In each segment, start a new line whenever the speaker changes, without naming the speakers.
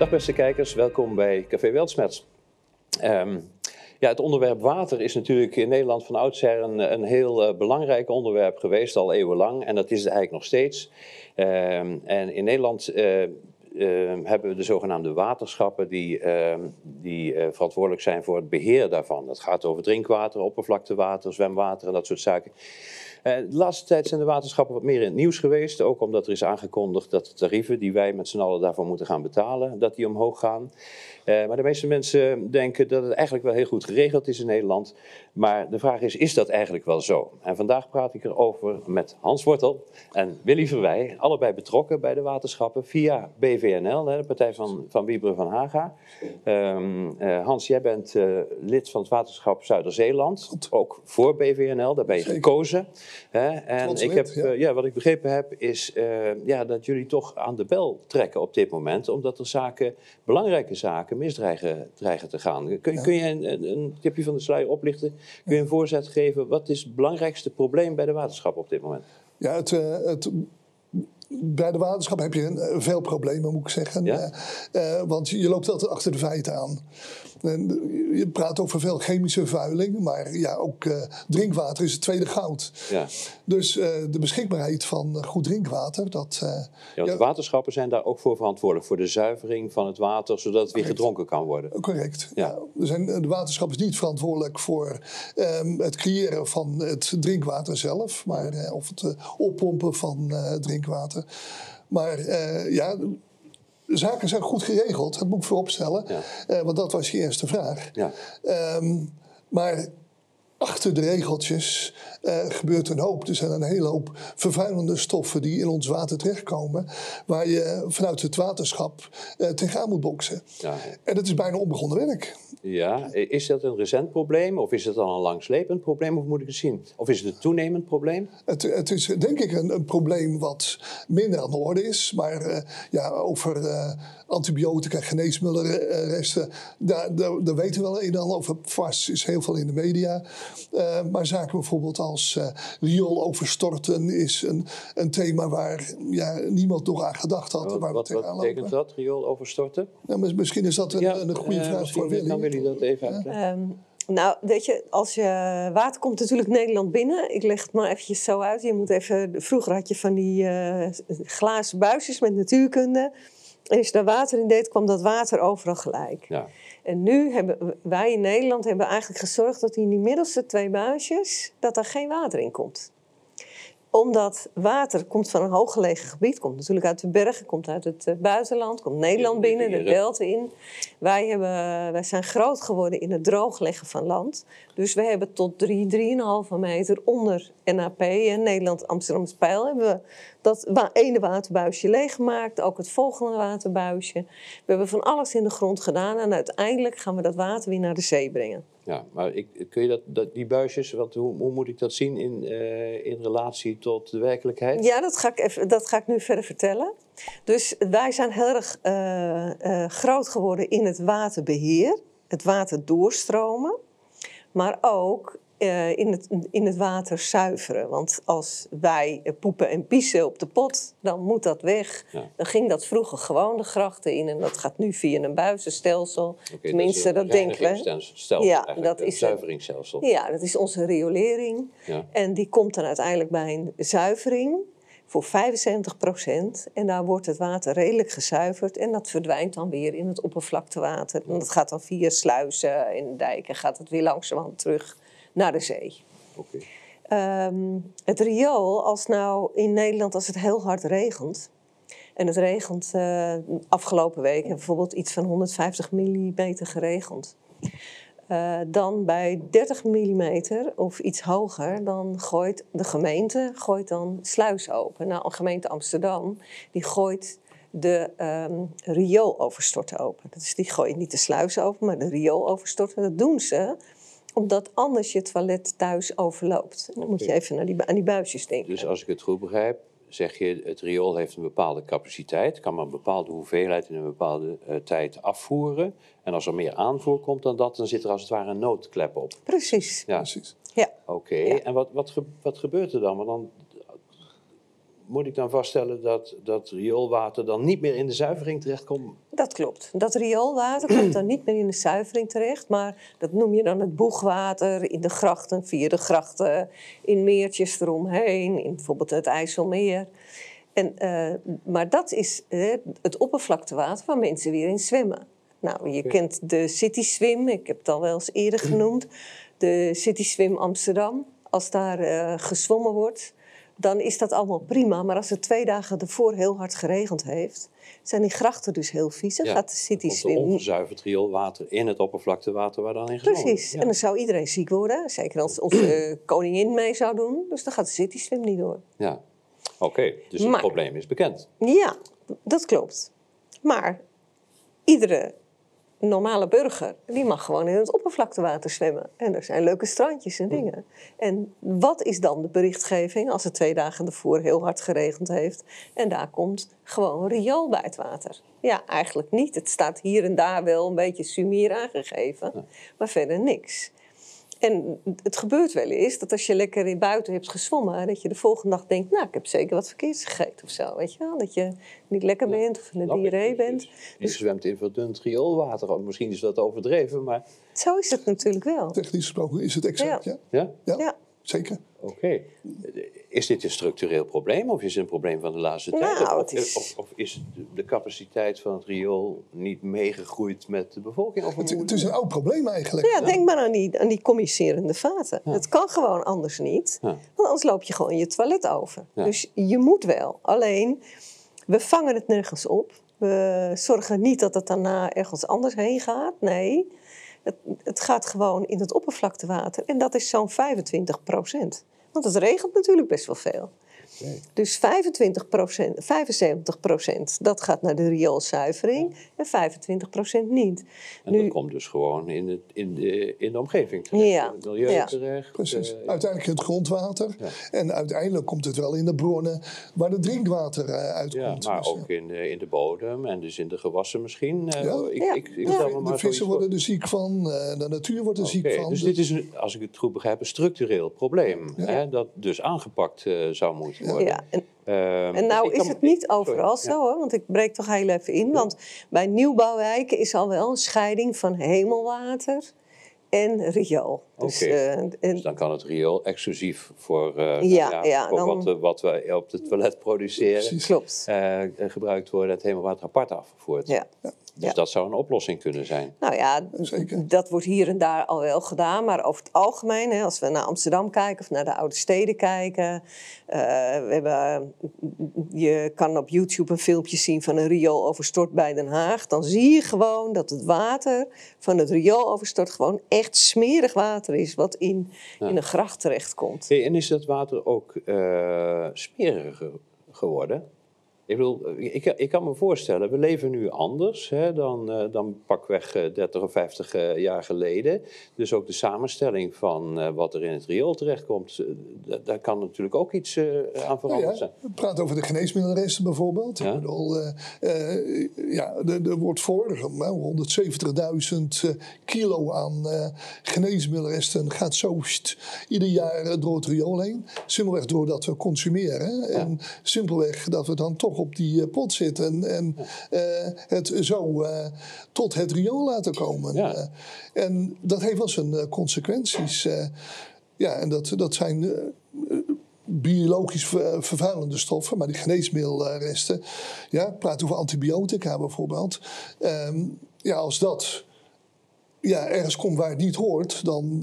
Dag beste kijkers, welkom bij Café Weltsmets. Ehm, ja, het onderwerp water is natuurlijk in Nederland van oudsher een, een heel uh, belangrijk onderwerp geweest, al eeuwenlang. En dat is het eigenlijk nog steeds. Ehm, en in Nederland uh, uh, hebben we de zogenaamde waterschappen die, ehm, die verantwoordelijk zijn voor het beheer daarvan. Dat gaat over drinkwater, oppervlaktewater, zwemwater en dat soort zaken. Uh, de laatste tijd zijn de waterschappen wat meer in het nieuws geweest. Ook omdat er is aangekondigd dat de tarieven die wij met z'n allen daarvoor moeten gaan betalen, dat die omhoog gaan. Uh, maar de meeste mensen denken dat het eigenlijk wel heel goed geregeld is in Nederland. Maar de vraag is, is dat eigenlijk wel zo? En vandaag praat ik erover met Hans Wortel en Willy Verwij. Allebei betrokken bij de waterschappen via BVNL, de partij van, van van Haga. Um, uh, Hans, jij bent lid van het waterschap Zuiderzeeland. Ook voor BVNL, daar ben je gekozen. Hè? En
Trots
ik heb,
ja.
uh, ja, wat ik begrepen heb, is uh, ja, dat jullie toch aan de bel trekken op dit moment, omdat er zaken, belangrijke zaken misdreigen dreigen te gaan. Kun,
Ja.
kun je een, een, een tipje van de sluier oplichten? Kun je een voorzet geven? Wat is het belangrijkste probleem bij de waterschap op dit moment?
Ja, het, eh, het, bij de waterschap heb je eh, veel problemen, moet ik zeggen.
Ja?
Eh, eh, want je loopt altijd achter de feiten aan. En je praat over veel chemische vervuiling, maar ja, ook eh, drinkwater is het tweede goud.
Ja.
Dus eh, de beschikbaarheid van eh, goed drinkwater, dat... eh,
Ja, de waterschappen zijn daar ook voor verantwoordelijk, voor de zuivering van het water, zodat het weer
Correct.
gedronken kan worden.
Correct.
Ja.
Ja. Er zijn, de waterschap is niet verantwoordelijk voor ehm, het creëren van het drinkwater zelf, maar, eh, of het eh, oppompen van eh, drinkwater. Maar eh, ja, de zaken zijn goed geregeld, dat moet ik vooropstellen,
Ja.
Eh, want dat was je eerste vraag.
Ja.
Ehm, maar achter de regeltjes gebeurt een hoop. Er zijn een hele hoop vervuilende stoffen die in ons water terechtkomen, waar je vanuit het waterschap eh, tegenaan moet boksen.
Ja.
En dat is bijna onbegonnen werk.
Ja, is dat een recent probleem of is het dan een langslepend probleem? Hoe moet ik het zien? Of is het een toenemend probleem?
Het, het is denk ik een, een probleem wat minder aan de orde is. Maar eh, ja, over eh, antibiotica, geneesmiddelenresten, daar, daar, daar weten we wel een en ander over. Vast is heel veel in de media. Eh, maar zaken bijvoorbeeld als eh riool overstorten is een, een thema waar ja, niemand nog aan gedacht had.
Wat,
waar we
wat,
tegenaan
wat betekent dat, riool overstorten?
Maar misschien is dat een, een goede
eh,
vraag voor Willy.
Kan Willy dat even uitleggen?
Ehm, nou, weet je, als je water komt natuurlijk Nederland binnen. Ik leg het maar eventjes zo uit. Je moet even, vroeger had je van die eh, glazen buisjes met natuurkunde. En als je daar water in deed, kwam dat water overal gelijk.
Ja.
En nu hebben wij in Nederland hebben eigenlijk gezorgd dat in die middelste twee buisjes, dat daar geen water in komt omdat water komt van een hooggelegen gebied, komt natuurlijk uit de bergen, komt uit het eh, buitenland, komt Nederland binnen, de delta in. Wij, hebben, wij zijn groot geworden in het droogleggen van land. Dus we hebben tot 3, 3,5 meter onder NAP en Nederland Amsterdamse Pijl hebben we dat ene waterbuisje leeggemaakt, ook het volgende waterbuisje. We hebben van alles in de grond gedaan en uiteindelijk gaan we dat water weer naar de zee brengen.
Ja, maar ik, kun je dat, dat, die buisjes, hoe, hoe moet ik dat zien in, eh, in relatie tot de werkelijkheid?
Ja, dat ga ik, even, dat ga ik nu verder vertellen. Dus wij zijn heel erg eh, eh, groot geworden in het waterbeheer, het water doorstromen, maar ook eh, in, het, in het water zuiveren. Want als wij eh, poepen en pissen op de pot, dan moet dat weg.
Ja.
Dan ging dat vroeger gewoon de grachten in en dat gaat nu via een buizenstelsel. Tenminste,
een
dat denken we. Ja, dat
een
is het.
zuiveringsstelsel.
Ja, dat is onze riolering.
Ja.
En die komt dan uiteindelijk bij een zuivering voor 75% En daar wordt het water redelijk gezuiverd. En dat verdwijnt dan weer in het oppervlaktewater. En dat gaat dan via sluizen en dijken. Gaat het weer langzamerhand terug naar de zee.
Oké.
Ehm, het riool, als nou in Nederland als het heel hard regent. En het regent eh, afgelopen week bijvoorbeeld iets van 150 mm geregend. Eh, dan bij 30 mm of iets hoger, dan gooit de gemeente gooit dan sluis open. Nou, de gemeente Amsterdam die gooit de ehm riooloverstorten open. Dat is, die gooien niet de sluis open, maar de riooloverstorten. Dat doen ze omdat anders je toilet thuis overloopt. Dan moet je even naar die, aan die buisjes denken.
Dus als ik het goed begrijp, zeg je het riool heeft een bepaalde capaciteit, kan maar een bepaalde hoeveelheid in een bepaalde eh, tijd afvoeren. En als er meer aanvoer komt dan dat, dan zit er als het ware een noodklep op.
Precies.
Ja,
Precies.
Ja.
oké.
Ja.
En wat, wat, ge- wat gebeurt er dan? Want dan moet ik dan vaststellen dat, dat rioolwater dan niet meer in de zuivering terechtkomt?
Dat klopt. Dat rioolwater komt dan niet meer in de zuivering terecht, maar dat noem je dan het boegwater in de grachten, via de grachten, in meertjes eromheen, in bijvoorbeeld het IJsselmeer. En, uh, maar dat is uh, het oppervlaktewater waar mensen weer in zwemmen. Nou, je kent de City Swim, ik heb het al wel eens eerder genoemd. De City Swim Amsterdam. Als daar uh, gezwommen wordt, dan is dat allemaal prima. Maar als het twee dagen ervoor heel hard geregend heeft, zijn die grachten dus heel vies. Dan
Ja,
gaat de City Swim
ongezuiverd rioolwater in het oppervlaktewater waar dan in gezwommen
Precies, en dan zou iedereen ziek worden. Zeker als onze eh, koningin mee zou doen. Dus dan gaat de City Swim niet door.
Ja, oké. Dus het
Maar-
probleem is bekend.
Ja, dat klopt. Maar iedere normale burger, die mag gewoon in het oppervlaktewater zwemmen. En er zijn leuke strandjes en dingen. En wat is dan de berichtgeving als het twee dagen ervoor heel hard geregend heeft... en daar komt gewoon riool bij het water? Ja, eigenlijk niet. Het staat hier en daar wel een beetje sumier aangegeven, maar verder niks. En het gebeurt wel eens dat als je lekker in buiten hebt gezwommen, dat je de volgende dag denkt, nou, ik heb zeker wat verkeerds gegeten of zo, weet je wel? Dat je niet lekker bent of een
Snap ik.
diarree bent.
Je zwemt in verdund rioolwater. Oh, Misschien is dat overdreven, maar
Zo is het natuurlijk wel.
Technisch gesproken is het exact, ja.
ja,
Ja,
Ja.
zeker.
Oké. Is dit een structureel probleem of is het een probleem van de laatste tijd?
Nou,
Of,
het is-
of, of is de- capaciteit van het riool niet meegegroeid met de bevolking? Of
Het, is een oud probleem eigenlijk.
Ja, denk maar aan die, aan die communicerende vaten. Het kan gewoon anders niet.
Ja.
Want anders loop je gewoon je toilet over.
Ja.
Dus je moet wel. Alleen, we vangen het nergens op. We zorgen niet dat het daarna ergens anders heen gaat. Nee, het, gaat gewoon in het oppervlaktewater. En dat is zo'n 25 procent. Want het regent natuurlijk best wel veel. Dus 25% 75 procent, dat gaat naar de rioolzuivering. En 25 procent niet.
En dat komt dus gewoon in, het, in, de, in de omgeving terecht,
Ja,
in het milieu
ja.
terecht.
Precies.
eh,
uiteindelijk in het grondwater.
Ja.
En uiteindelijk komt het wel in de bronnen waar het drinkwater eh,
ja,
uitkomt.
maar
Dus, eh,
ook in de, in de bodem en dus in de gewassen misschien. Eh,
Ja.
Ik,
Ja.
ik, ik
Ja.
de
maar zoiets
vissen
voor.
worden er ziek van, eh, de natuur wordt er ziek van.
Dus dit is, een, als ik het goed begrijp, een structureel probleem. Hè, dat dus aangepakt eh, zou moeten worden.
Ja, en,
Ehm,
en nou
ik
is
kan-
het niet
sorry,
overal
ja.
zo hoor, want ik breek toch heel even in. Want bij nieuwbouwwijken is al wel een scheiding van hemelwater en riool. Dus, eh, en-
Dus dan kan het riool exclusief voor, eh,
Ja, ja,
voor
dan-
wat, we- wat we op het toilet produceren
klopt.
eh, gebruikt worden, het hemelwater apart afgevoerd.
Ja.
Dus
Ja.
dat zou een oplossing kunnen zijn.
Nou ja,
Zeker.
dat wordt hier en daar al wel gedaan. Maar over het algemeen, hè, als we naar Amsterdam kijken of naar de oude steden kijken. eh, we hebben, je kan op YouTube een filmpje zien van een riool overstort bij Den Haag. Dan zie je gewoon dat het water van het riool overstort gewoon echt smerig water is. Wat in, in een gracht terechtkomt.
Hey, en is dat water ook eh smeriger geworden? Ik bedoel, ik, ik kan me voorstellen, we leven nu anders hè, dan, eh, dan pakweg eh, 30 of 50 eh, jaar geleden. Dus ook de samenstelling van eh, wat er in het riool terechtkomt, eh, da- daar kan natuurlijk ook iets eh, aan
Nou
veranderd
ja, we praten over de geneesmiddelresten bijvoorbeeld.
Ja.
Ik bedoel, eh, eh, ja, er, er wordt voor nou, 170.000 eh, kilo aan eh, geneesmiddelresten gaat zo ieder jaar eh, door het riool heen. Simpelweg doordat we consumeren. En simpelweg dat we dan toch op die eh, pot zitten en eh, het zo eh, tot het riool laten komen.
Ja.
En dat heeft wel zijn consequenties. ja, en dat, dat zijn biologisch ver- vervuilende stoffen, maar die geneesmiddelresten. Ja, praten over antibiotica bijvoorbeeld. Ehm, ja, als dat ja, ergens komt waar het niet hoort, dan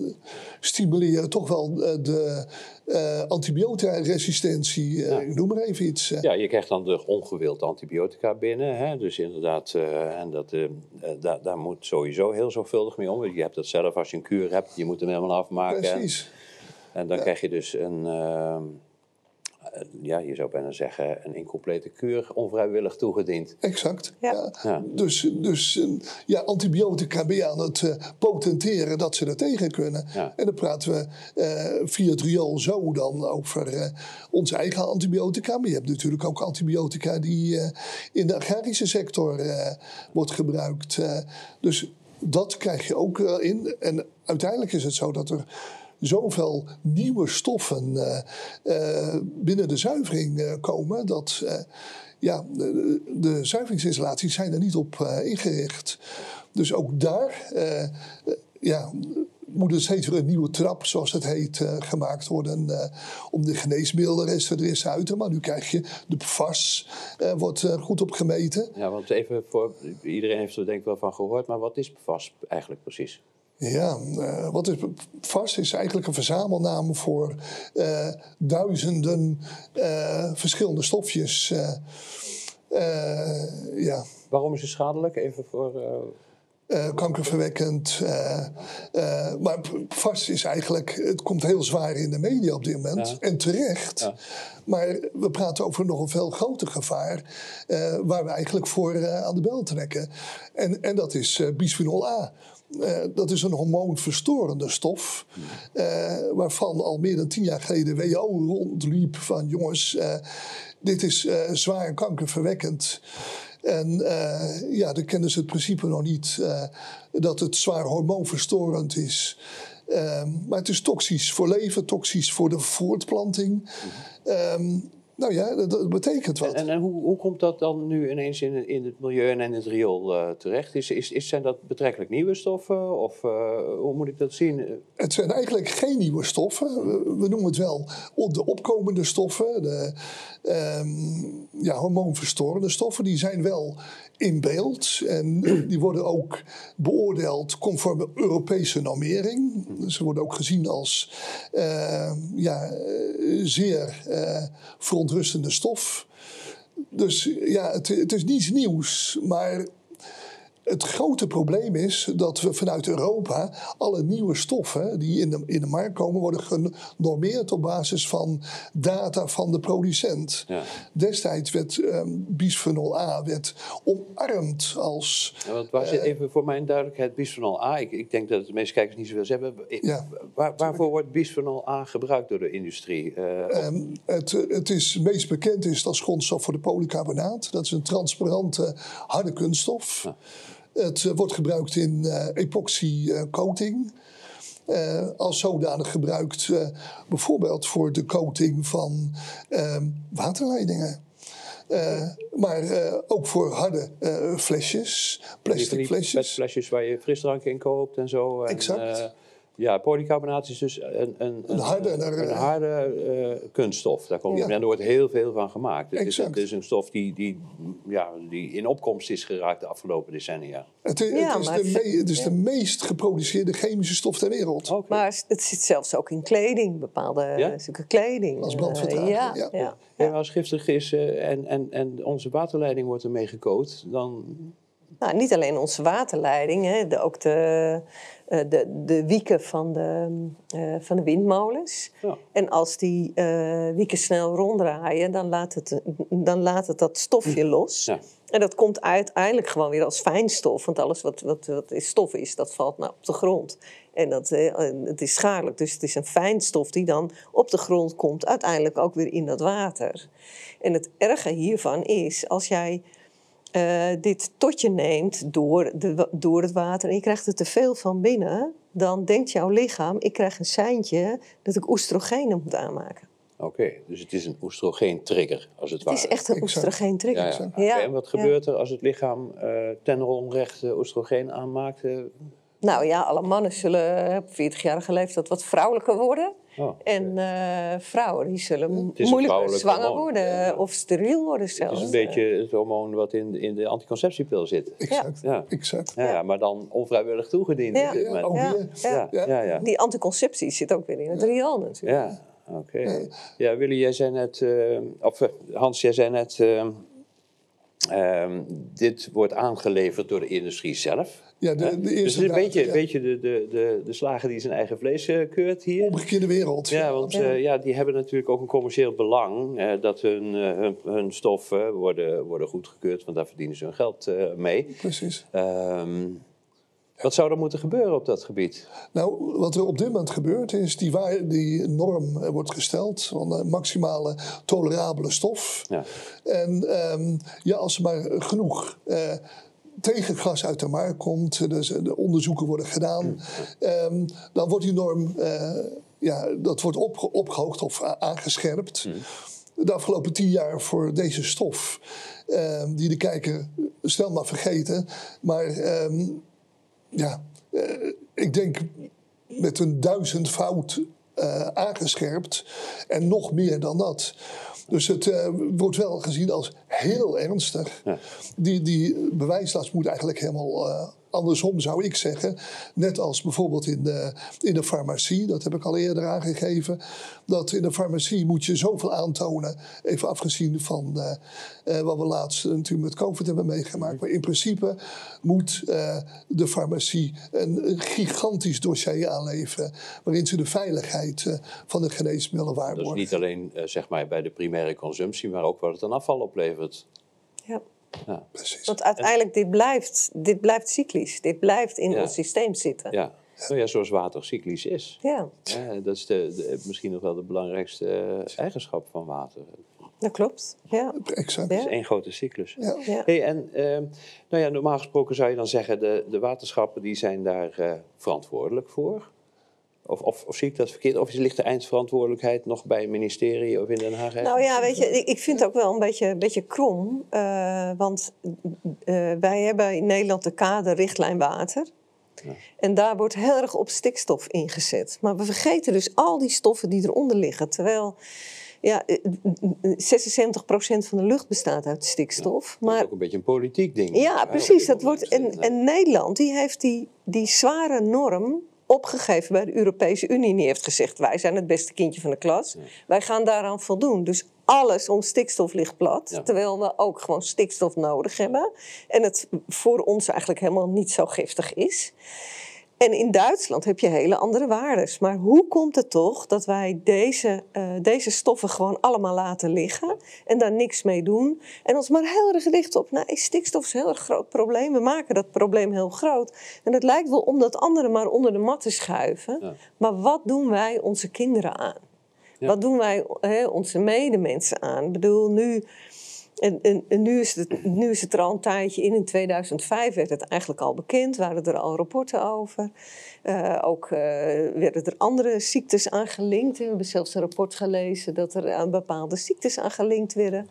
stimuleer je toch wel eh, de eh antibiotica-resistentie. eh,
Ja.
Ik noem maar even iets. eh.
Ja, je krijgt dan de ongewild antibiotica binnen. Hè? Dus inderdaad, eh, en dat, eh, eh, daar, moet sowieso heel zorgvuldig mee om. Je hebt dat zelf als je een kuur hebt, je moet hem helemaal afmaken.
Precies.
En dan krijg je dus een, ehm, eh, ja, je zou bijna zeggen, een incomplete kuur onvrijwillig toegediend.
Exact.
Ja.
Dus, dus eh, ja, antibiotica ben je aan het eh, potenteren dat ze er tegen kunnen.
Ja.
En dan praten we eh, via het riool zo dan over eh, onze eigen antibiotica. Maar je hebt natuurlijk ook antibiotica die eh, in de agrarische sector eh, wordt gebruikt. Eh, dus dat krijg je ook eh, in. En uiteindelijk is het zo dat er zoveel nieuwe stoffen eh, eh, binnen de zuivering eh, komen dat ja, de, de zuiveringsinstallaties zijn er niet op ingericht. Dus ook daar ja, moet er steeds weer een nieuwe trap, zoals het heet, gemaakt worden om de geneesmiddelenresten er eens uit. Maar nu krijg je de PFAS, eh wordt goed op gemeten.
Ja, want even voor iedereen heeft er denk ik wel van gehoord, maar wat is PFAS eigenlijk precies?
Ja, eh, wat is vast is eigenlijk een verzamelnaam voor eh, duizenden eh, verschillende stofjes. ja,
Waarom is het schadelijk? Even voor.
kankerverwekkend. maar vast is eigenlijk, het komt heel zwaar in de media op dit moment.
Ja.
En terecht.
Ja.
Maar we praten over nog een veel groter gevaar. waar we eigenlijk voor aan de bel trekken. En, en dat is bisphenol A. Eh, dat is een hormoonverstorende stof. eh, waarvan al meer dan tien jaar geleden WHO rondliep van jongens, eh, dit is zwaar kankerverwekkend. En ja, dan kennen ze het principe nog niet dat het zwaar hormoonverstorend is. Ehm, maar het is toxisch voor leven, toxisch voor de voortplanting. Ehm, nou ja, dat, dat betekent wat.
En, en hoe, hoe komt dat dan nu ineens in, in het milieu en in het riool eh, terecht? Is, is, is, zijn dat betrekkelijk nieuwe stoffen? Of eh, hoe moet ik dat zien?
Het zijn eigenlijk geen nieuwe stoffen. We, we noemen het wel op- de opkomende stoffen. De ehm, ja, hormoonverstorende stoffen. Die zijn wel in beeld. En die worden ook beoordeeld conform Europese normering. Ze worden ook gezien als eh, ja, zeer eh, verontrustende stof. Dus ja, het, het is niets nieuws. Maar het grote probleem is dat we vanuit Europa alle nieuwe stoffen die in de, in de markt komen, worden genormeerd op basis van data van de producent.
Ja.
Destijds werd ehm bisphenol A werd omarmd als.
Ja, want waar zit even voor mijn duidelijkheid bisphenol A? Ik, ik denk dat de meeste kijkers niet zoveel hebben.
Ja.
Waar, waarvoor wordt bisphenol A gebruikt door de industrie? Eh,
Ehm, het, het is meest bekend is als grondstof voor de polycarbonaat. Dat is een transparante harde kunststof. Het eh, wordt gebruikt in eh, epoxy eh, coating. Eh, als zodanig gebruikt bijvoorbeeld voor de coating van ehm, waterleidingen. Maar ook voor harde flesjes, plastic flesjes.
petflesjes waar je frisdrank in koopt en zo. En,
Exact.
Ja, polycarbonaat is dus een, een,
Een harde,
een, harde eh, kunststof. Daar komt,
Ja.
En er wordt heel veel van gemaakt. Het is,
Exact.
het is een stof die, die, ja, die in opkomst is geraakt de afgelopen decennia.
Het,
Ja,
het is,
maar
de, me- het is de meest geproduceerde chemische stof ter wereld.
Oké.
Maar het zit zelfs ook in kleding, bepaalde
Ja?
stukken kleding.
Als
ja,
ja.
ja.
Ja, als giftig is eh, en, en, en onze waterleiding wordt ermee gecoat, dan
Nou, niet alleen onze waterleiding, hè, de, ook de, eh, de, de wieken van de, eh, van de windmolens.
Ja.
En als die eh, wieken snel ronddraaien, dan laat het, dan laat het dat stofje los.
Ja.
En dat komt uiteindelijk gewoon weer als fijnstof. Want alles wat, wat, wat is stof is, dat valt nou op de grond. En dat, het is schadelijk. Dus het is een fijnstof die dan op de grond komt, uiteindelijk ook weer in dat water. En het erge hiervan is, als jij eh, dit tot je neemt door, de, door het water en je krijgt er te veel van binnen, dan denkt jouw lichaam, ik krijg een seintje dat ik oestrogenen moet aanmaken.
Oké, dus het is een oestrogeen-trigger, als het
Het
ware.
is echt een oestrogeen-trigger.
Ja, ja. En wat
ja.
gebeurt er als het lichaam eh, ten onrechte oestrogeen aanmaakt?
Nou ja, alle mannen zullen op 40-jarige leeftijd wat vrouwelijker worden.
Oh,
En eh, vrouwen die zullen moeilijker
vrouwelijk
zwanger
hormoon.
worden
Ja.
of steriel worden
het
zelfs.
is een beetje het hormoon wat in, in de anticonceptiepil zit.
Exact.
Ja.
exact.
Ja, ja, maar dan onvrijwillig toegediend.
Ja.
op dit
Ja,
Ja,
weer.
ja.
Ja, ja, ja.
Die anticonceptie zit ook weer in het riool natuurlijk.
Ja, oké. Ja, Willy, jij zei net, eh, of eh, Hans, jij zei net, eh, ehm, dit wordt aangeleverd door de industrie zelf.
Ja, de, de
dus het is een beetje,
ja.
beetje de, de, de, de slager die zijn eigen vlees eh, keurt hier.
omgekeerde wereld.
Ja, want
Ja.
eh, ja, die hebben natuurlijk ook een commercieel belang dat hun, eh, hun, hun stoffen worden, worden goedgekeurd, want daar verdienen ze hun geld mee.
Precies.
Ehm, wat zou er moeten gebeuren op dat gebied?
Nou, wat er op dit moment gebeurt is, die, waar, die norm wordt gesteld van maximale tolerabele stof.
Ja.
En ehm, ja, als er maar genoeg tegengas uit de markt komt, dus de onderzoeken worden gedaan, ehm, dan wordt die norm eh, ja, dat wordt opge opgehoogd of aangescherpt. De afgelopen tien jaar voor deze stof, ehm, die de kijker snel maar vergeten. Maar ehm, ja, eh, ik denk met een duizendvoud uh, aangescherpt. En nog meer dan dat. Dus het uh, wordt wel gezien als heel ernstig. Ja. Die, die bewijslast moet eigenlijk helemaal uh, andersom, zou ik zeggen. Net als bijvoorbeeld in de, in de farmacie, dat heb ik al eerder aangegeven. Dat in de farmacie moet je zoveel aantonen. Even afgezien van uh, uh, wat we laatst natuurlijk met COVID hebben meegemaakt. Maar in principe moet uh, de farmacie een, een, gigantisch dossier aanleveren. Waarin ze de veiligheid van de geneesmiddelen waarborgen.
Dus niet alleen zeg maar bij de primaire consumptie, maar ook wat het aan afval oplevert.
Ja. Ja. Precies. Want uiteindelijk, dit blijft, dit blijft cyclisch. Dit blijft in ons systeem zitten.
Ja. Nou ja, zoals water cyclisch is.
Ja.
ja dat is de, de, misschien nog wel de belangrijkste uh, eigenschap van water.
Dat klopt, ja.
Exact.
Het is één grote cyclus.
Ja.
Ja.
Hey, en uh, nou ja, normaal gesproken zou je dan zeggen, de, de waterschappen die zijn daar uh, verantwoordelijk voor. Of, of, of, zie ik dat verkeerd? Of ligt de eindverantwoordelijkheid nog bij het ministerie of in Den Haag?
Nou ja, weet je, ik vind het ook wel een beetje, een beetje krom. Uh, want uh, wij hebben in Nederland de kaderrichtlijn water. Ja. En daar wordt heel erg op stikstof ingezet. Maar we vergeten dus al die stoffen die eronder liggen. Terwijl ja, 76% van de lucht bestaat uit stikstof.
Ja,
maar,
dat is ook een beetje een politiek ding.
Ja, precies. Dat wordt, en, en Nederland die heeft die, die zware norm opgegeven bij de Europese Unie. Die heeft gezegd, wij zijn het beste kindje van de klas. Ja. Wij gaan daaraan voldoen. Dus alles om stikstof ligt plat. Ja. Terwijl we ook gewoon stikstof nodig hebben. En het voor ons eigenlijk helemaal niet zo giftig is. En in Duitsland heb je hele andere waarden. Maar hoe komt het toch dat wij deze, uh, deze stoffen gewoon allemaal laten liggen en daar niks mee doen? En ons maar heel erg richten op, nou, stikstof is een heel erg groot probleem. We maken dat probleem heel groot. En het lijkt wel om dat andere maar onder de mat te schuiven. Ja. Maar wat doen wij onze kinderen aan? Ja. Wat doen wij onze medemensen aan? Ik bedoel, nu. En, en, nu, is het, nu is het er al een tijdje in. In 2005 werd het eigenlijk al bekend, waren er al rapporten over. Uh, ook uh, werden er andere ziektes aan gelinkt. We hebben zelfs een rapport gelezen dat er aan bepaalde ziektes aan gelinkt werden.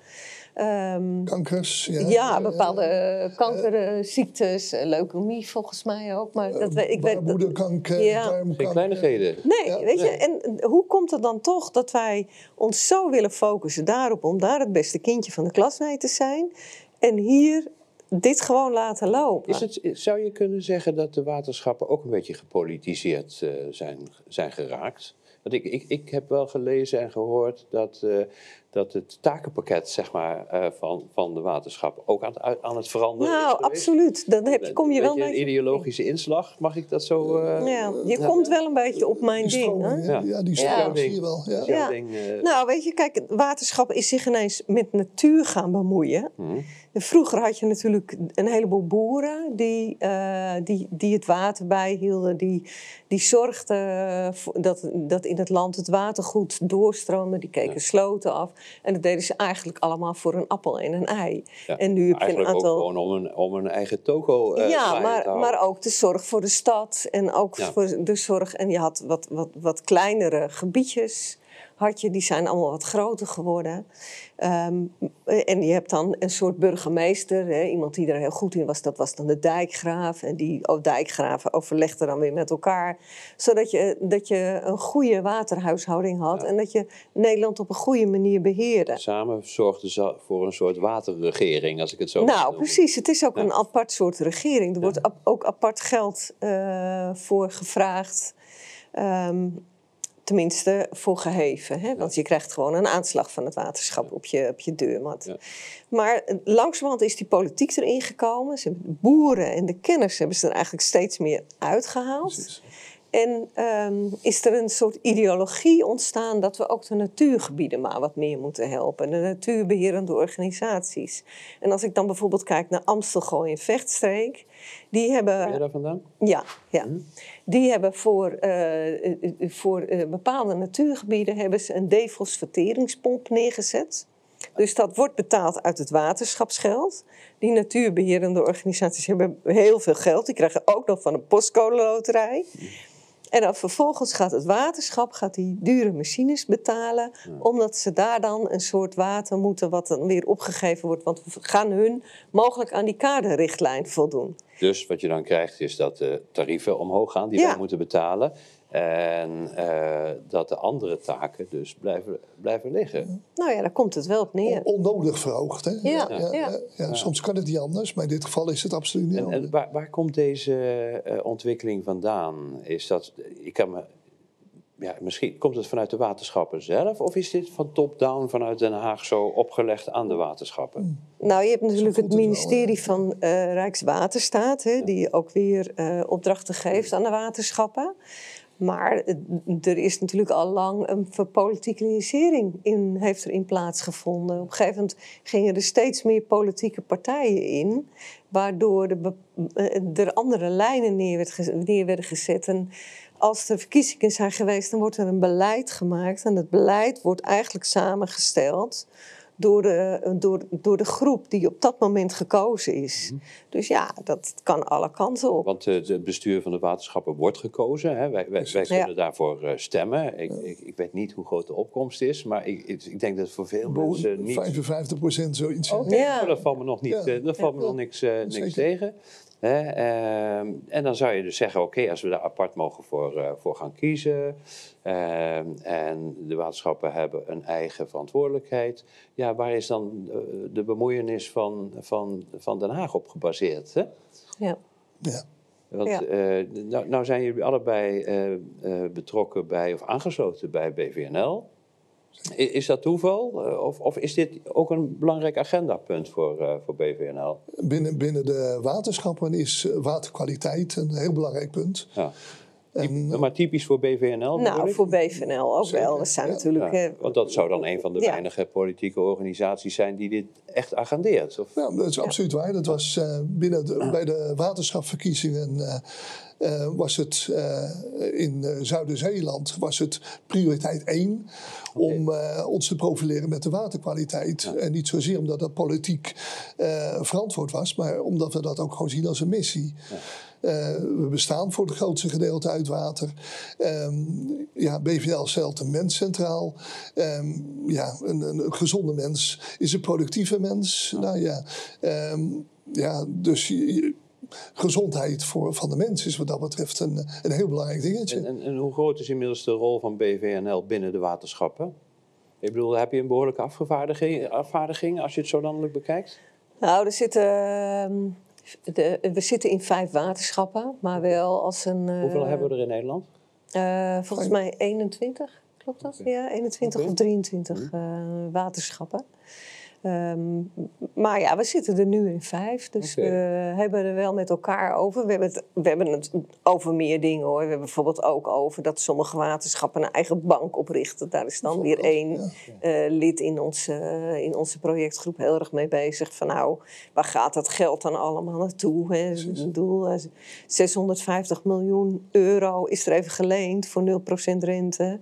Um, Kankers, ja.
Ja, bepaalde uh, kankerziektes, leukemie volgens mij ook. Maar dat weet, ik weet,
Baarmoederkanker,
ja.
Geen kleinigheden.
Nee,
Ja.
weet je, en hoe komt het dan toch dat wij ons zo willen focussen daarop om daar het beste kindje van de klas mee te zijn en hier dit gewoon laten lopen?
Is het, zou je kunnen zeggen dat de waterschappen ook een beetje gepolitiseerd uh, zijn, zijn geraakt? Want ik, ik, ik heb wel gelezen en gehoord dat, uh, dat het takenpakket zeg maar, uh, van, van de waterschappen ook aan, aan het veranderen
nou,
is. geweest.
absoluut. Dan heb je, kom je
Een
wel
beetje
een
ideologische inslag, mag ik dat zo... Uh,
Ja, je komt wel een beetje op mijn ding. Hè?
ja.
Ja.
die
Ja.
stroming zie je wel. Ja.
ding, uh,
Nou, weet je, kijk, het waterschap is zich ineens met natuur gaan bemoeien.
hm.
En Vroeger had je natuurlijk een heleboel boeren die, eh, die, die het water bijhielden, die, die zorgden dat, dat in het land het water goed doorstroomde, die keken
Ja.
sloten af. En dat deden ze eigenlijk allemaal voor een appel en een ei.
Ja.
En nu heb je een
Eigenlijk
aantal.
ook gewoon om een, om een eigen toko uh,
ja, maar, maar ook de zorg voor de stad en ook
Ja.
voor de zorg. En je had wat, wat, wat kleinere gebiedjes, had je, die zijn allemaal wat groter geworden. Ehm, en je hebt dan een soort burgemeester, hè, iemand die er heel goed in was, dat was dan de dijkgraaf. En die oh, dijkgraven overlegden dan weer met elkaar, zodat je, dat je een goede waterhuishouding had
Ja.
en dat je Nederland op een goede manier beheerde.
Samen zorgden ze voor een soort waterregering, als ik het zo mag
Nou, precies. Het is ook
Ja.
een apart soort regering. Er wordt ook apart geld eh, voor gevraagd. Ehm, tenminste, voor geheven. Hè? Want je krijgt gewoon een aanslag van het waterschap op, je, op je deurmat.
Ja.
Maar eh, langzamerhand is die politiek erin gekomen. Ze hebben de boeren en de kenners hebben ze er eigenlijk steeds meer uitgehaald.
Precies.
En ehm, is er een soort ideologie ontstaan dat we ook de natuurgebieden maar wat meer moeten helpen. De natuurbeherende organisaties. En als ik dan bijvoorbeeld kijk naar Amstelgooi en Vechtstreek, die hebben.
Ben je daar vandaan?
Ja, ja. Die hebben voor, eh, eh, voor eh, bepaalde natuurgebieden hebben ze een defosfateringspomp neergezet. Dus dat wordt betaald uit het waterschapsgeld. Die natuurbeherende organisaties hebben heel veel geld. Die krijgen ook nog van een postcode loterij. En dan vervolgens gaat het waterschap gaat die dure machines betalen, omdat ze daar dan een soort water moeten wat dan weer opgegeven wordt. Want we gaan hun mogelijk aan die kaderrichtlijn voldoen.
Dus wat je dan krijgt is dat de tarieven omhoog gaan die
Ja.
wij moeten betalen. En eh, dat de andere taken dus blijven, blijven liggen.
Nou ja, daar komt het wel op neer.
On- onnodig verhoogd. Hè?
Ja,
ja,
ja.
ja, Soms kan het niet anders, maar in dit geval is het absoluut niet
En, en
anders.
waar, waar komt deze eh, ontwikkeling vandaan? Is dat, ik kan me, ja, misschien komt het vanuit de waterschappen zelf, of is dit van top-down vanuit Den Haag zo opgelegd aan de waterschappen?
Nou, je hebt natuurlijk het
het wel,
ministerie van eh, Rijkswaterstaat, hè, die ook weer eh, opdrachten geeft aan de waterschappen. Maar er is natuurlijk al lang een verpolitikalisering in, heeft er in plaatsgevonden. Op een gegeven moment gingen er steeds meer politieke partijen in, waardoor eh, er andere lijnen neer, neer werden gezet. En als er verkiezingen zijn geweest, dan wordt er een beleid gemaakt. En het beleid wordt eigenlijk samengesteld door de, door, door de groep die op dat moment gekozen is. Dus ja, dat kan alle kanten op.
Want eh, het bestuur van de waterschappen wordt gekozen. Hè? Wij, wij, wij
Ja.
kunnen daarvoor eh, stemmen. Ik, ik, ik weet niet hoe groot de opkomst is, maar ik, ik, ik denk dat voor veel mensen niet
55 procent zoiets.
Oké,
Ja.
maar dat valt me nog, niet,
Ja.
eh, dat valt me
Ja.
nog niks, eh, niks tegen. Ehm, en dan zou je dus zeggen, oké, als we daar apart mogen voor, eh, voor gaan kiezen... ehm, en de waterschappen hebben een eigen verantwoordelijkheid... ja, waar is dan eh, de bemoeienis van, van, van Den Haag op gebaseerd? Hè?
Ja.
Ja.
Want
Ja.
eh, nou, nou zijn jullie allebei eh, eh, betrokken bij, of aangesloten bij BVNL... Is dat toeval? Eh, Of, of is dit ook een belangrijk agendapunt voor, eh, voor BVNL?
Binnen, binnen de waterschappen is eh, waterkwaliteit een heel belangrijk punt.
Ja.
En,
Maar typisch voor BVNL?
Nou,
ik?
voor BVNL ook
Zeker,
wel. We zijn
ja.
natuurlijk...
Ja,
eh,
want dat zou dan een van de
Ja.
weinige politieke organisaties zijn die dit echt agendeert. Of?
Ja, dat is absoluut waar. Dat was eh, binnen de, bij de waterschapverkiezingen eh, eh, was het eh, in eh, Zuider-Zeeland was het prioriteit één om eh, ons te profileren met de waterkwaliteit. En niet zozeer omdat dat politiek eh, verantwoord was, maar omdat we dat ook gewoon zien als een missie. Eh, we bestaan voor het grootste gedeelte uit water. Ehm, ja, BVL stelt een mens centraal. Ehm, ja, een, een, gezonde mens is een productieve mens. Nou ja, ehm, ja dus je- je- gezondheid voor, van de mens is wat dat betreft een, een heel belangrijk dingetje.
En, en, en hoe groot is inmiddels de rol van BVNL binnen de waterschappen? Ik bedoel, heb je een behoorlijke afvaardiging, afvaardiging als je het zo landelijk bekijkt?
Nou, er zitten, ehm, de, we zitten in vijf waterschappen, maar wel als een... eh,
Hoeveel hebben we er in Nederland?
eh, volgens mij 21, klopt dat? Ja, 21
Oké.
of 23 eh, waterschappen. Ehm, maar ja, we zitten er nu in vijf, dus we hebben er wel met elkaar over. We hebben, het, we hebben het over meer dingen hoor. We hebben bijvoorbeeld ook over dat sommige waterschappen een eigen bank oprichten. Daar is dan weer één eh, lid in onze, in onze projectgroep heel erg mee bezig. Van nou, waar gaat dat geld dan allemaal naartoe? Hè? Ik bedoel, eh, 650 miljoen euro is er even geleend voor 0% rente.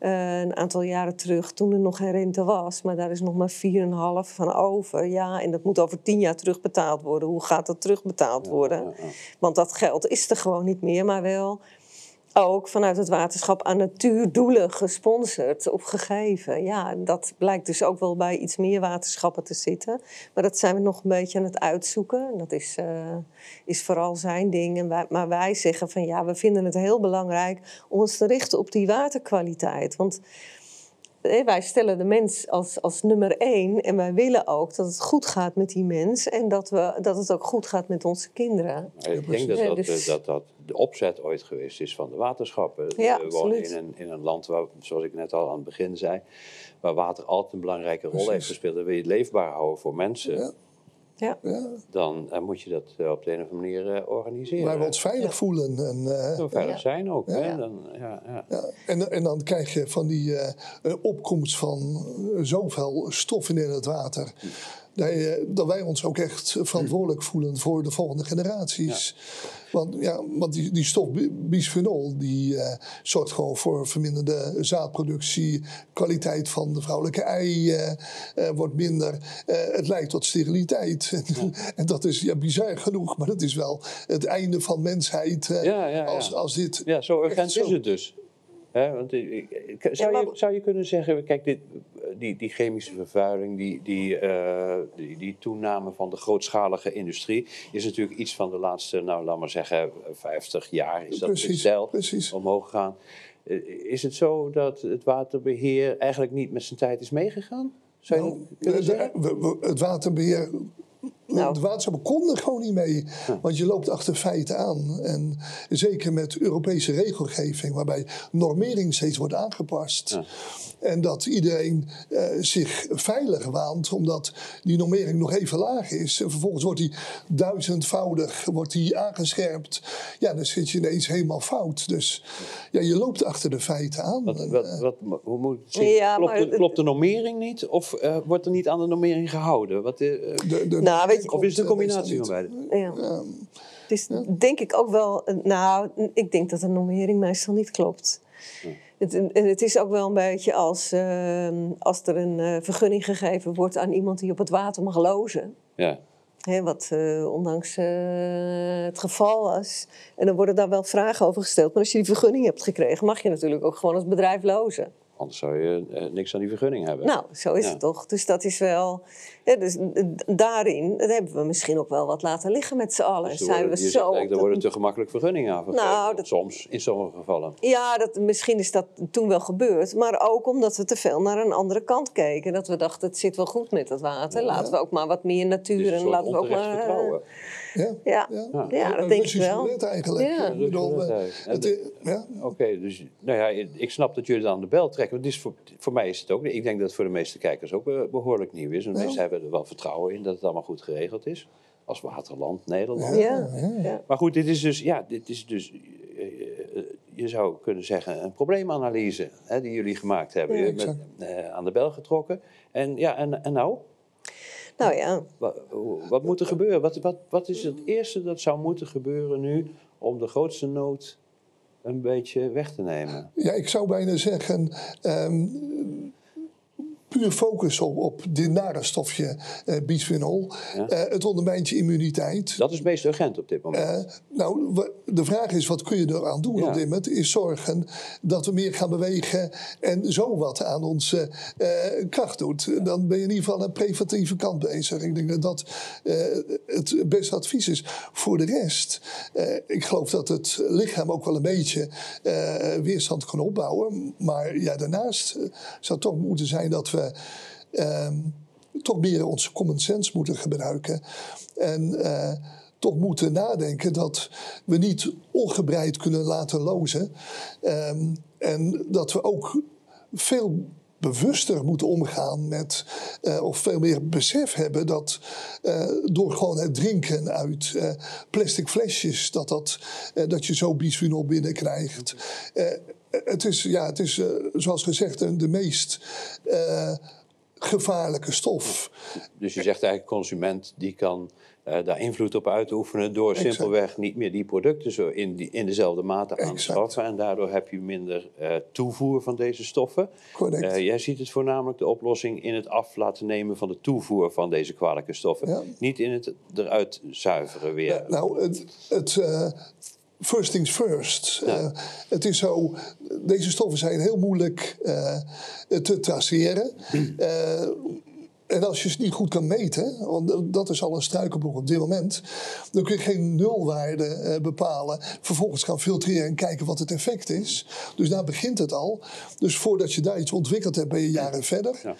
Eh, een aantal jaren terug, toen er nog geen rente was. Maar daar is nog maar 4,5 van over. Ja, en dat moet over 10 jaar terugbetaald worden. Hoe gaat dat terugbetaald worden?
ja, ja.
Want dat geld is er gewoon niet meer, maar wel ook vanuit het waterschap aan natuurdoelen gesponsord of gegeven. Ja, dat blijkt dus ook wel bij iets meer waterschappen te zitten. Maar dat zijn we nog een beetje aan het uitzoeken. En Dat is, eh, is vooral zijn ding. En maar wij zeggen van ja, we vinden het heel belangrijk om ons te richten op die waterkwaliteit. Want wij stellen de mens als, als nummer één. En wij willen ook dat het goed gaat met die mens. En dat, we, dat het ook goed gaat met onze kinderen.
Ik denk dat dat,
dus-
eh, dat dat de opzet ooit geweest is van de waterschappen.
Ja,
we wonen in een, in een land waar, zoals ik net al aan het begin zei, waar water altijd een belangrijke rol heeft gespeeld. En wil je het leefbaar houden voor mensen,
Ja.
Ja.
Ja,
dan eh, moet je dat eh, op de een of andere manier eh, organiseren.
waar we ons veilig voelen. En, eh,
Zo veilig
Ja.
zijn ook. Hè? Dan, ja, ja.
Ja, en, en dan krijg je van die opkomst van zoveel stoffen in het water. Dat, je- dat wij ons ook echt verantwoordelijk voelen voor de volgende generaties. Want, ja, want die, die stof bi- bisphenol die, eh, zorgt gewoon voor verminderde zaadproductie. Kwaliteit van de vrouwelijke ei eh, eh, wordt minder. Eh, het leidt tot steriliteit. en dat is ja, bizar genoeg, maar dat is wel het einde van mensheid. eh,
Ja.
Als, als dit
Ja, zo urgent
zo.
is het dus. Hè, want zou, je, zou je kunnen zeggen, kijk, dit, die, die chemische vervuiling, die, die, eh, die, die toename van de grootschalige industrie, is natuurlijk iets van de laatste, nou laat maar zeggen, 50 jaar is dat
Precies,
omhoog gegaan. Eh, Is het zo dat het waterbeheer eigenlijk niet met zijn tijd is meegegaan? Zou je
Nou,
kunnen zeggen?
het waterbeheer.
Nou.
De waterschappen konden gewoon niet mee. Want je loopt achter feiten aan. En zeker met Europese regelgeving, waarbij normering steeds wordt aangepast.
Ja.
En dat iedereen eh, zich veilig waant, omdat die normering nog even laag is. En vervolgens wordt die duizendvoudig wordt die aangescherpt. Ja, dan zit je ineens helemaal fout. Dus ja, je loopt achter de feiten aan.
Wat,
En,
wat,
eh,
wat, hoe moet ik?
Ja,
klopt,
maar
de, klopt de normering niet? Of eh, wordt er niet aan de normering gehouden? Wat,
de, de,
Nou, weet je-
of is het een combinatie van beide?
Ja. Het is denk ik ook wel, nou, ik denk dat de normering meestal niet klopt. Het, en het is ook wel een beetje als, eh, als er een eh, vergunning gegeven wordt aan iemand die op het water mag lozen.
Ja.
Hè, wat eh, ondanks eh, het geval was. En dan worden daar wel vragen over gesteld. Maar als je die vergunning hebt gekregen, mag je natuurlijk ook gewoon als bedrijf lozen.
Anders zou je eh, niks aan die vergunning hebben.
Nou, zo is
Ja.
het toch. Dus dat is wel. Ja, dus eh, daarin dat hebben we misschien ook wel wat laten liggen met z'n allen.
Dus er
Zijn
worden,
we
zegt
zo.
eigenlijk, er worden te gemakkelijk vergunningen aangegeven.
Nou, dat-
Soms, in sommige gevallen.
Ja, dat, misschien is dat toen wel gebeurd. Maar ook omdat we te veel naar een andere kant keken. Dat we dachten, het zit wel goed met het water. Laten we ook maar wat meer natuur en laten we ook maar. eh,
vertrouwen.
Ja,
Ja,
Ja.
dat denk ik wel.
eigenlijk. Eh, ja.
Oké, dus nou ja, ik snap dat jullie dan aan de bel trekken. Want is voor, voor mij is het ook, ik denk dat het voor de meeste kijkers ook eh, behoorlijk nieuw is. En de
Ja.
meesten hebben er wel vertrouwen in dat het allemaal goed geregeld is. Als waterland Nederland.
Ja, ja.
Maar goed, dit is dus, ja, dit is dus, eh, eh, je zou kunnen zeggen, een probleemanalyse hè, die jullie gemaakt hebben.
Ja,
met, eh, aan de bel getrokken. En ja, en, en nou?
Nou ja,
Wat, wat moet er gebeuren? Wat, wat, wat is het eerste dat zou moeten gebeuren nu om de grootste nood een beetje weg te nemen?
Ja, ik zou bijna zeggen. ehm, puur focus op, op dit nare stofje eh bisphenol.
Ja.
Eh, het ondermijnt je immuniteit.
Dat is het meest urgent op dit moment.
Eh, nou, de vraag is, wat kun je eraan doen
Ja.
op dit moment? Is zorgen dat we meer gaan bewegen en zo wat aan onze kracht doet. Dan ben je in ieder geval aan de preventieve kant bezig. Ik denk dat dat het beste advies is. Voor de rest, ik geloof dat het lichaam ook wel een beetje weerstand kan opbouwen. Maar ja, daarnaast zou het toch moeten zijn dat we... ehm, toch meer onze common sense moeten gebruiken. En eh, toch moeten nadenken dat we niet ongebreid kunnen laten lozen. Ehm, en dat we ook veel bewuster moeten omgaan met, eh, of veel meer besef hebben dat eh, door gewoon het drinken uit plastic flesjes, dat, dat, dat je zo bisphenol binnenkrijgt. Het is, ja, het is eh, zoals gezegd de meest eh, gevaarlijke stof.
Dus je zegt eigenlijk, consument die kan eh, daar invloed op uitoefenen door
Exact.
simpelweg niet meer die producten zo in, die, in dezelfde mate aan te schaffen. En daardoor heb je minder toevoer van deze stoffen.
Correct.
Jij ziet het voornamelijk de oplossing in het af laten nemen van de toevoer van deze kwalijke stoffen.
Ja.
Niet in het eruit zuiveren weer.
Nou, het, het first things first.
Ja.
Eh, het is zo, deze stoffen zijn heel moeilijk eh, te traceren. Eh, en als je ze niet goed kan meten, want dat is al een struikelblok op dit moment, dan kun je geen nulwaarde bepalen. Vervolgens gaan filtreren en kijken wat het effect is. Dus daar begint het al. Dus voordat je daar iets ontwikkeld hebt, ben je jaren verder.
Ja.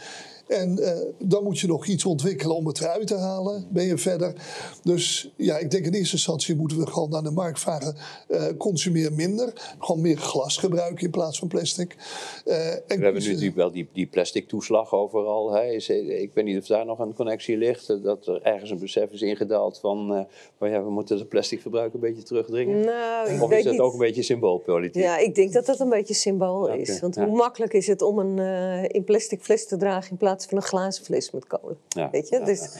En eh, dan moet je nog iets ontwikkelen om het eruit te halen. Ben je verder. Dus ja, ik denk in eerste instantie moeten we gewoon naar de markt vragen. eh, consumeer minder. Gewoon meer glas gebruiken in plaats van plastic. Eh, en
We hebben nu natuurlijk wel die, die plastic toeslag overal. Hè. Is- Ik weet niet of daar nog een connectie ligt. Dat er ergens een besef is ingedaald van... eh, van ja, we moeten het plasticverbruik een beetje terugdringen.
nou, ik
Of
weet
is dat
niet.
ook een beetje symboolpolitiek?
Ja, ik denk dat dat een beetje symbool is. Want
ja.
hoe makkelijk is het om een eh, in plastic fles te dragen in plaats plaats van een glazen fles met kolen.
Ja,
Weet je?
ja,
dus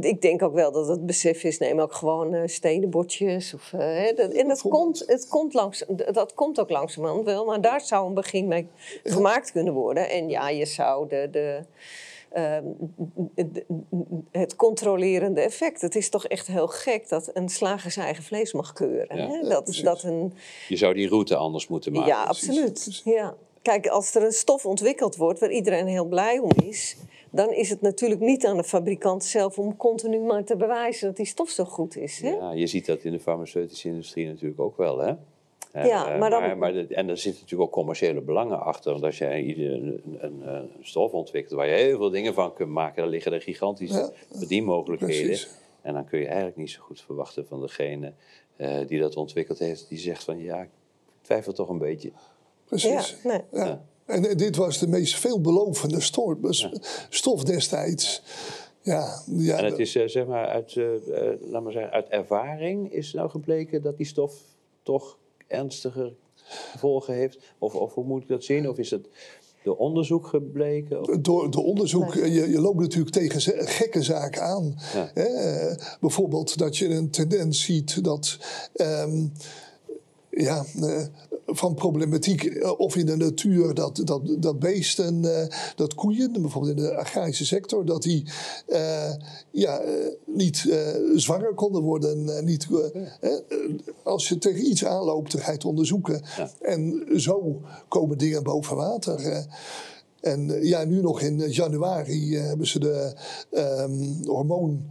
ik denk ook wel dat het besef is, neem ook gewoon eh stenen bordjes. Of, eh, hè, dat, en dat komt, het komt, langs, dat komt ook langzamerhand wel, maar daar zou een begin mee gemaakt kunnen worden. En ja, je zou de... de ehm, het controlerende effect. Het is toch echt heel gek dat een slager zijn eigen vlees mag keuren.
Ja.
hè? Dat, dat een,
Je zou die route anders moeten maken.
ja, absoluut.
precies.
Ja. Kijk, als er een stof ontwikkeld wordt waar iedereen heel blij om is, dan is het natuurlijk niet aan de fabrikant zelf om continu maar te bewijzen dat die stof zo goed is. Hè?
Ja, je ziet dat in de farmaceutische industrie natuurlijk ook wel, hè?
Ja,
eh,
maar dan-
maar, maar de- en er zitten natuurlijk ook commerciële belangen achter. Want als jij een, een, een stof ontwikkelt waar je heel veel dingen van kunt maken, dan liggen er gigantische
Ja,
verdienmogelijkheden.
precies.
En dan kun je eigenlijk niet zo goed verwachten van degene eh, die dat ontwikkeld heeft, die zegt van ja, ik twijfel toch een beetje.
Precies.
Ja, nee.
Ja. En dit was de meest veelbelovende stof, stof destijds. Ja, ja,
En het is eh, zeg maar uit, eh, eh, laat maar zeggen, uit ervaring is nou gebleken dat die stof toch ernstiger gevolgen heeft? Of, of hoe moet ik dat zien? Of is het door onderzoek gebleken? Of-
door, door onderzoek, je, je loopt natuurlijk tegen gekke zaken aan.
Ja.
Hè, eh, bijvoorbeeld dat je een tendens ziet dat ehm, ja, eh, van problematiek eh, of in de natuur dat, dat, dat beesten, eh, dat koeien, bijvoorbeeld in de agrarische sector, dat die eh, ja, niet zwanger konden worden. niet, als je tegen iets aanloopt, ga je het onderzoeken.
Ja.
En zo komen dingen boven water. En ja, nu nog in januari hebben ze de ehm, hormoon.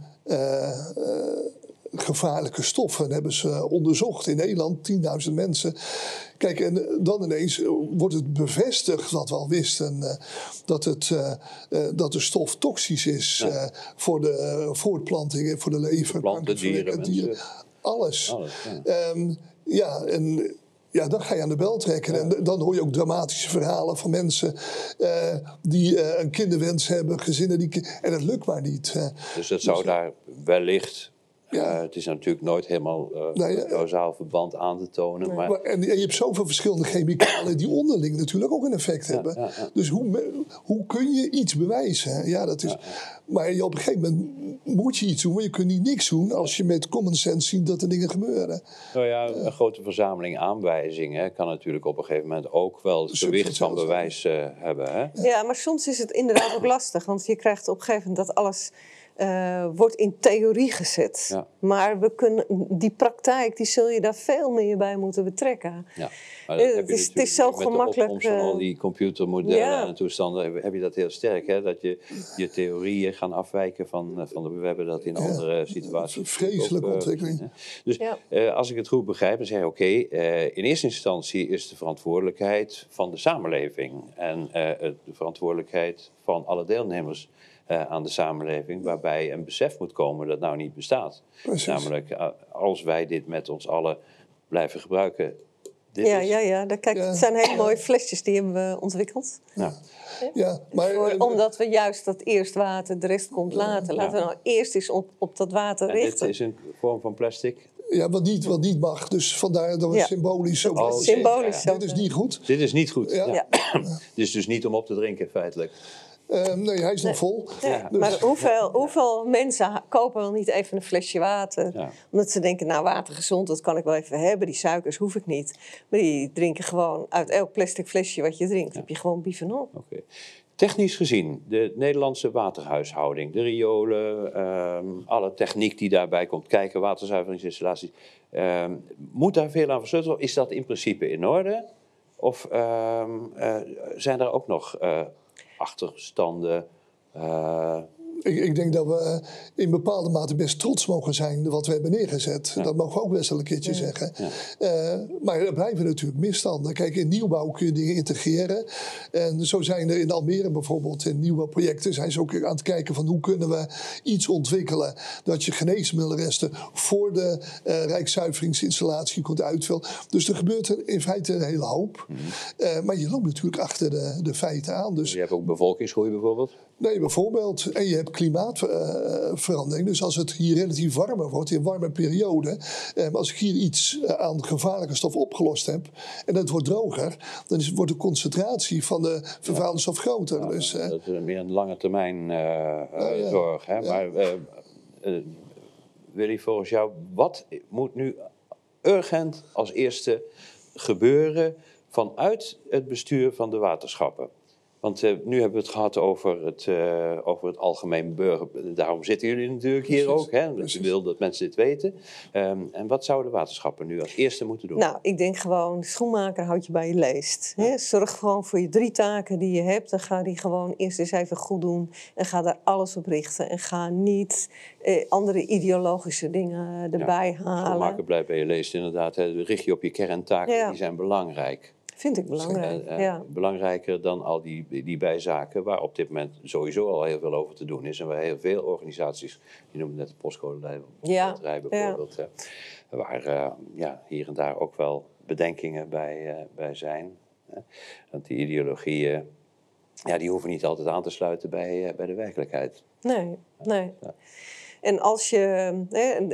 Gevaarlijke stoffen hebben ze onderzocht in Nederland, 10.000 mensen. Kijk, en eh, dan ineens eh, wordt het bevestigd wat we al wisten: eh, dat, het, dat de stof toxisch is voor de voortplanting voor de lever.
Planten, dieren,
dieren. Alles.
Alles, ja.
Ehm, ja, en ja, dan ga je aan de bel trekken. En dan hoor je ook dramatische verhalen van mensen die een kinderwens hebben, gezinnen die. En het lukt maar niet.
Dus dat zou daar wellicht.
Ja.
eh, het is natuurlijk nooit helemaal eh een
eh,
causaal verband aan te tonen. Maar,
Maar, en, en je hebt zoveel verschillende chemicalen die onderling natuurlijk ook een effect hebben.
ja, ja.
Dus hoe, hoe kun je iets bewijzen? Ja, dat is, Maar je, op een gegeven moment moet je iets doen. Maar je kunt niet niks doen als je met common sense ziet dat er dingen gebeuren.
nou ja, een grote verzameling aanwijzingen kan natuurlijk op een gegeven moment ook wel het gewicht van bewijs eh, hebben. Hè?
Ja, maar soms is het inderdaad ook lastig. Want je krijgt op een gegeven moment dat alles eh, wordt in theorie gezet.
Ja.
Maar we kunnen, die praktijk, die zul je daar veel meer bij moeten betrekken.
Ja, maar
Eh,
dat
het is- het is zo
met
gemakkelijk,
De opkomst van al
eh,
die computermodellen
ja.
en toestanden heb, je dat heel sterk. Hè? Dat je je theorieën gaan afwijken van, eh, van de, we hebben dat in andere situaties.
een vreselijke
ook,
ontwikkeling.
hè. Dus
Ja.
eh, als ik het goed begrijp, dan zeg je oké, eh, in eerste instantie is de verantwoordelijkheid van de samenleving en eh, de verantwoordelijkheid van alle deelnemers. Eh, aan de samenleving, waarbij een besef moet komen dat nou niet bestaat.
Precies.
Namelijk, eh, als wij dit met ons allen blijven gebruiken. Dit
Ja,
is,
ja, ja. Dat- Kijk,
Ja.
het zijn hele mooie flesjes die hebben we ontwikkeld.
Nou,
Ja, maar,
Voor-
eh,
omdat we juist dat eerst water, de rest komt later. Laten we nou eerst eens op, op dat water
En dit
richten.
is een vorm van plastic.
ja, wat, niet, wat niet mag. Dus vandaar dat we
Ja.
symbolisch zo.
Oh,
Symbolisch.
ja.
zo.
Dit is niet goed.
Dit is niet goed.
Ja.
Ja.
Dit is dus niet om op te drinken, feitelijk.
Eh, nee, hij is nog vol.
Ja,
Dus-
maar hoeveel, hoeveel mensen kopen wel niet even een flesje water?
Ja.
Omdat ze denken, nou water gezond, dat kan ik wel even hebben. Die suikers hoef ik niet. Maar die drinken gewoon uit elk plastic flesje wat je drinkt. heb je gewoon bifenol.
Oké. Technisch gezien, de Nederlandse waterhuishouding, de riolen, ehm, alle techniek die daarbij komt kijken, waterzuiveringsinstallaties, ehm, moet daar veel aan versleuteld worden? Is dat in principe in orde? Of ehm, eh, zijn er ook nog eh, achterstanden? eh,
Ik, ik denk dat we in bepaalde mate best trots mogen zijn wat we hebben neergezet. Dat mogen we ook best wel een keertje zeggen. Eh, maar er blijven natuurlijk misstanden. Kijk, in nieuwbouw kun je dingen integreren. En zo zijn er in Almere bijvoorbeeld in nieuwbouwprojecten... zijn ze ook aan het kijken van hoe kunnen we iets ontwikkelen... dat je geneesmiddelresten voor de eh rijkszuiveringsinstallatie kunt uitvullen. Dus er gebeurt er in feite een hele hoop. Eh, maar je loopt natuurlijk achter de, de feiten aan. Dus
je hebt ook bevolkingsgroei bijvoorbeeld.
Nee, bijvoorbeeld. En je hebt klimaatverandering. dus als het hier relatief warmer wordt, in warme periode. Eh, als ik hier iets eh, aan gevaarlijke stof opgelost heb. en het wordt droger. dan is, wordt de concentratie van de vervuilende stof groter. dus, eh,
dat is meer een lange termijn eh, eh,
Oh, ja.
zorg. Hè?
Ja.
Maar eh, eh, Willy, volgens jou, wat moet nu urgent als eerste gebeuren vanuit het bestuur van de waterschappen? Want eh, nu hebben we het gehad over het, eh, over het algemeen burger. Daarom zitten jullie natuurlijk hier
Precies,
ook. Hè?
Precies.
je wil dat mensen dit weten. Ehm, en wat zouden de waterschappen nu als eerste moeten doen?
Nou, ik denk gewoon, schoenmaker houd je bij je leest. Hè? Zorg gewoon voor je drie taken die je hebt. En ga die gewoon eerst eens even goed doen. En ga daar alles op richten. En ga niet eh, andere ideologische dingen erbij halen.
Schoonmaken blijft bij je leest inderdaad. Hè? Richt je op je kerntaken,
Ja.
die zijn belangrijk.
Vind ik belangrijk.
Eh, eh,
ja.
Belangrijker dan al die, die bijzaken waar op dit moment sowieso al heel veel over te doen is. En waar heel veel organisaties, je noemde net de postcode
Ja,
bijvoorbeeld, hè, waar eh, ja, hier en daar ook wel bedenkingen bij, eh, bij zijn. Want die ideologieën, ja, die hoeven niet altijd aan te sluiten bij, eh, bij de werkelijkheid.
Nee, nee.
Ja.
En als je, hè,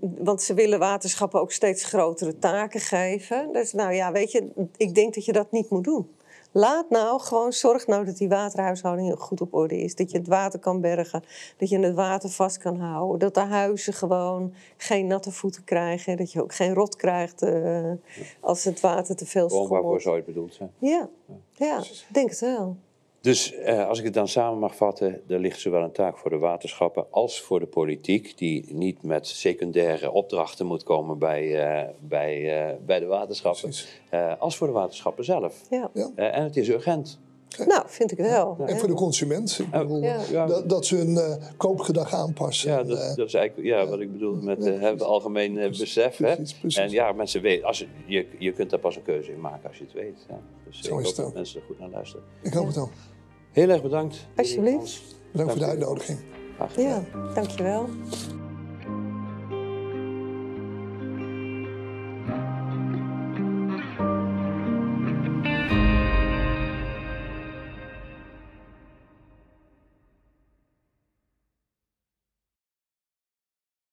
want ze willen waterschappen ook steeds grotere taken geven. Dus nou ja, weet je, ik denk dat je dat niet moet doen. Laat nou gewoon, zorg nou dat die waterhuishouding goed op orde is. Dat je het water kan bergen, dat je het water vast kan houden. Dat de huizen gewoon geen natte voeten krijgen. Dat je ook geen rot krijgt eh, als het water te veel schommelt.
zou het bedoeld zijn.
Ja, ja, ik denk het wel.
Dus eh, als ik het dan samen mag vatten, er ligt zowel een taak voor de waterschappen als voor de politiek, die niet met secundaire opdrachten moet komen bij, eh, bij, eh, bij de waterschappen,
Precies.
eh, als voor de waterschappen zelf.
Ja.
Ja.
Eh, en het is urgent.
Nou, vind ik wel.
En voor de consument. Ik bedoel,
Ja.
Ja.
dat, dat ze hun eh, koopgedrag aanpassen.
Ja,
En,
dat, dat is eigenlijk ja, wat ik bedoel met eh, het algemeen besef. Hè?
precies, precies.
En ja, mensen weten, als, je- je, je kunt daar pas een keuze in maken als je het weet. Ja. Dus
Zo
ik
is
hoop
het
dat
ook.
mensen er goed naar luisteren.
ik hoop het wel.
Heel erg bedankt.
Alsjeblieft.
Bedankt voor de uitnodiging.
Ja, dankjewel.